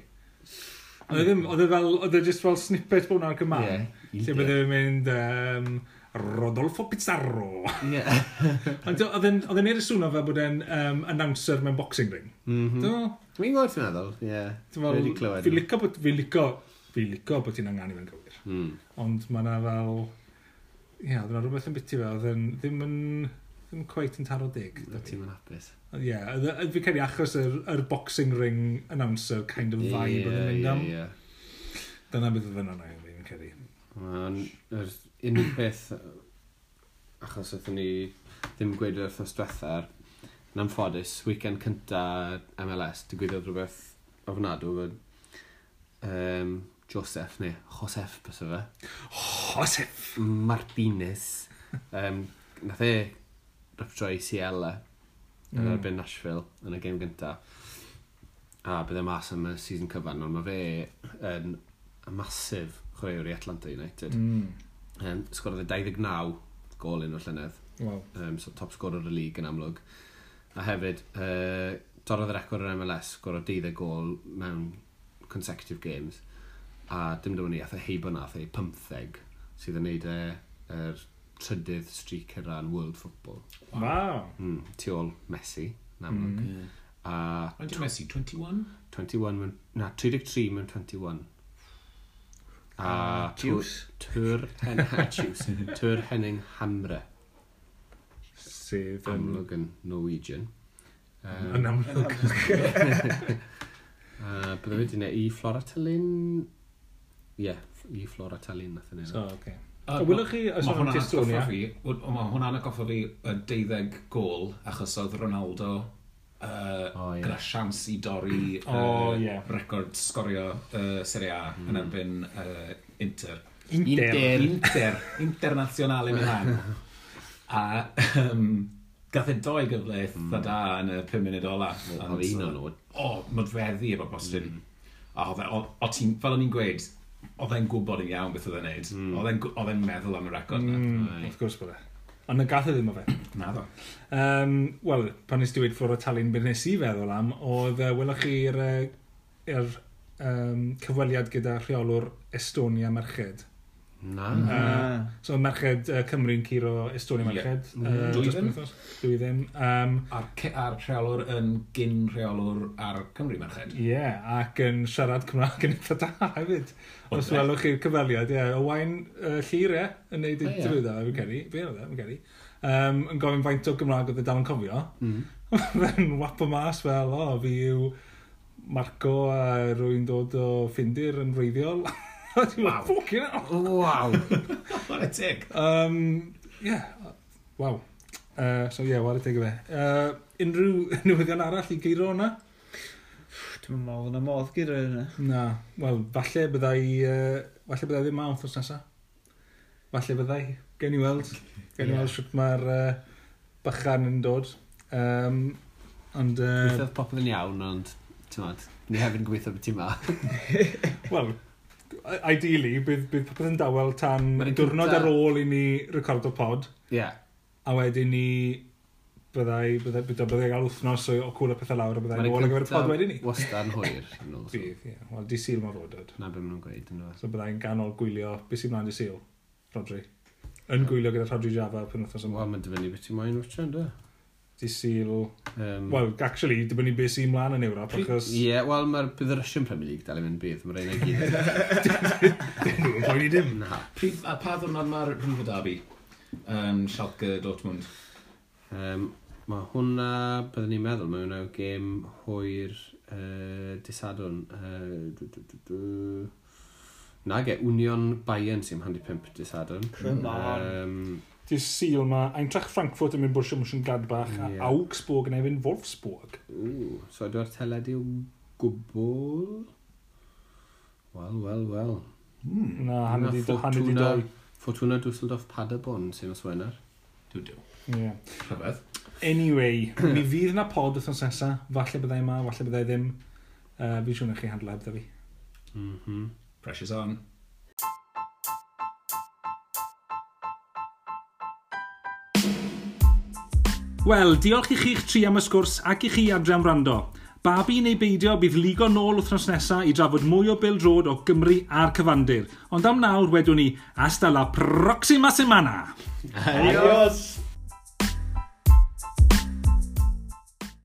Oedd e ddim, mm. oedd e fel, oedd e just fel snippet bod hwnna'r Cymraeg. Yeah. Lle bydde fe'n mynd, um, Rodolfo Pizarro. Yeah. <laughs> Ond oedd e'n neud y swnio fel bod e'n um, announcer mewn boxing ring. Mm -hmm. Dwi'n gwybod ti'n meddwl, ie. Yeah. Dwi'n clywed. Fi'n licio bod, fi licio, fi licio bod ti'n anganu fe'n gywir. Mm. Ond mae yna fel, ie, oedd yna rhywbeth yn biti fe, oedd yn ddim yn, ddim cweith yn taro dig. Oedd ti'n mynd hapus. Ie, oedd fi credu achos yr, yr boxing ring announcer kind of vibe oedd yn mynd am. Yeah. Dyna beth oedd yna, fi'n credu. Mae'n yr unig beth, achos oedden ni ddim gweud yr wrthnos diwethaf, yn amffodus, weekend cynta MLS, digwyddodd rhywbeth ofnadw, fod um, Joseph, neu Joseph, bys o fe. Joseph! Martinez. Um, nath e ryptroi Ciela yn mm. erbyn Nashville yn y gêm gynta. A bydd e mas am y season cyfan, ond mae fe yn masif chwaraewr i Atlanta United. Mm. Um, Sgorodd e 29 gol un o'r llynedd. Wow. Um, so, top sgorer y lig yn amlwg. A hefyd, uh, dorodd y record yr MLS, gorodd 12 gol mewn consecutive games. A dim dyma ni, ath e heibo na, ath e 15, sydd yn neud e'r er trydydd streak yr ran world football. Wow. Mm, tu ôl Messi, yn amlwg. Mm. Yeah. A... Ond Messi, 21? 21 mewn... Na, 33 mewn 21 a... Juice. Tŵr hen, <laughs> juice. Tŵr Henning Hamre. Sydd yn... Amlwg yn Norwegian. Um, yn amlwg. <laughs> uh, Byddai wedi gwneud i Flora Tallinn... Ie, yeah, i Flora Tallinn nath e yn So, okay. Uh, a wylwch chi y sôn am Testonia? Mae hwnna'n atgoffa fi 12 gol achos oedd Ronaldo uh, oh, yeah. gyda siams i dorri uh, oh, yeah. record sgorio uh, Serie A mm. yn hmm. erbyn uh, Inter. Inter. Inter. Inter. Internazionale Milan. <laughs> A um, gath e doi gyfleith mm. da yn y 5 munud ola. Oedd un o'n nhw. O, modfeddi efo Boston. Mm. A oedd e, o ti'n, fel o'n i'n gweud, oedd e'n gwybod yn iawn beth oedd e'n neud. Mm. Oedd e'n meddwl am y record. Mm, Wrth gwrs bod e. Ond y gath e ddim o fe. Na ddo. Um, Wel, pan nes diwyd ffwrdd o talun beth nes i feddwl am, oedd uh, welwch chi'r uh, er, um, cyfweliad gyda rheolwr Estonia Merched. Na. Mm. Uh, so merched uh, Cymru'n curo Estonia merched. Mm-hmm. Yeah. Uh, Dwi ddim. Dwi ddim. Um, a'r, a'r rheolwr yn gyn rheolwr ar Cymru merched. Ie, yeah, ac yn siarad Cymraeg yn eitha da hefyd. Os welwch chi'r cyfaliad, ie. Yeah. O wain uh, llir, ie, yn neud ei drwydd o, fi'n ceri. Fe oedd e, fi'n ceri. Um, yn gofyn faint o Gymraeg oedd e dal yn cofio. <laughs> Mm. Fe'n wap o mas fel, o, fi yw Marco a rwy'n dod o Ffindir yn wreiddiol. <laughs> wow. Fucking hell. Waw. <laughs> what a tick. Um, yeah. Wow. Uh, so yeah, what a tick o fe. Uh, unrhyw <laughs> newyddion arall i geiro hwnna? Dwi'n meddwl yna modd gyda hynna. Na. Wel, falle byddai... Uh, falle byddai ddim mawth os nesaf. Falle byddai. Gen i weld. Gen i weld sut mae'r uh, bychan yn dod. Um, ond... Uh, Gwythodd popeth yn iawn, ond... Ti'n ni hefyd yn gweithio beth ti ma. <laughs> Wel, ideally, bydd, bydd popeth yn dawel tan diwrnod ar ôl i ni recordo pod. Ie. Yeah. A wedyn ni byddai, byddai, byddai, byddai gael wythnos o, o cwrdd pethau lawr a byddai nôl ar gyfer y pod wedyn ni. Wastad yn hwyr. <laughs> Bydd, ie. Wel, di syl mae fodod. Na beth maen nhw'n gweud yn dod. So byddai'n ganol gwylio beth sy'n mlaen di syl, Rodri. Yn gwylio gyda Rodri Java pan wythnos yma. Wel, mae'n dyfynu beth ti'n moyn wytio, ynddo? di syl... Um, Wel, actually, dibynnu beth sy'n mlaen yn Ewrop, achos... Ie, yeah, wel, mae'r bydd y Russian Premier League dal i fynd bydd, mae'r ein gyd. Dyn nhw'n poeni dim. Na. Prif, a pa ddwrnod mae'r Rhif y Dabi? Um, Schalke Dortmund. Um, mae hwnna, byddwn ni'n meddwl, mae hwnna gêm hwyr uh, disadwn. Uh, dw, dw, dw, dw. Nage, Union Bayern sy'n 15 disadwn. Come on. Um, Dy'r sil yma, Eintracht Frankfurt yn mynd bwysio mwysyn Gladbach yeah. a Augsburg yn efo'n Wolfsburg. Ww, so dwi'n teledu yw gwbl? Wel, wel, wel. Hmm. Na, hannu di doi. Fortuna Dusseldorf Paderborn, sy'n os wener. Dwi'n diw. Ie. Rhyfedd. Anyway, mi fydd na pod wrthnos nesa. Falle byddai yma, falle byddai ddim. Uh, fi'n siŵr na chi handleb, da fi. Mm -hmm. Pressure's on. Wel, diolch i chi'ch tri am y sgwrs ac i chi adre am wrando. Babi neu beidio bydd ligo nôl wythnos nesaf i drafod mwy o Bill Road o Gymru a'r cyfandir. Ond am nawr wedwn ni, hasta la proxima semana! Adios.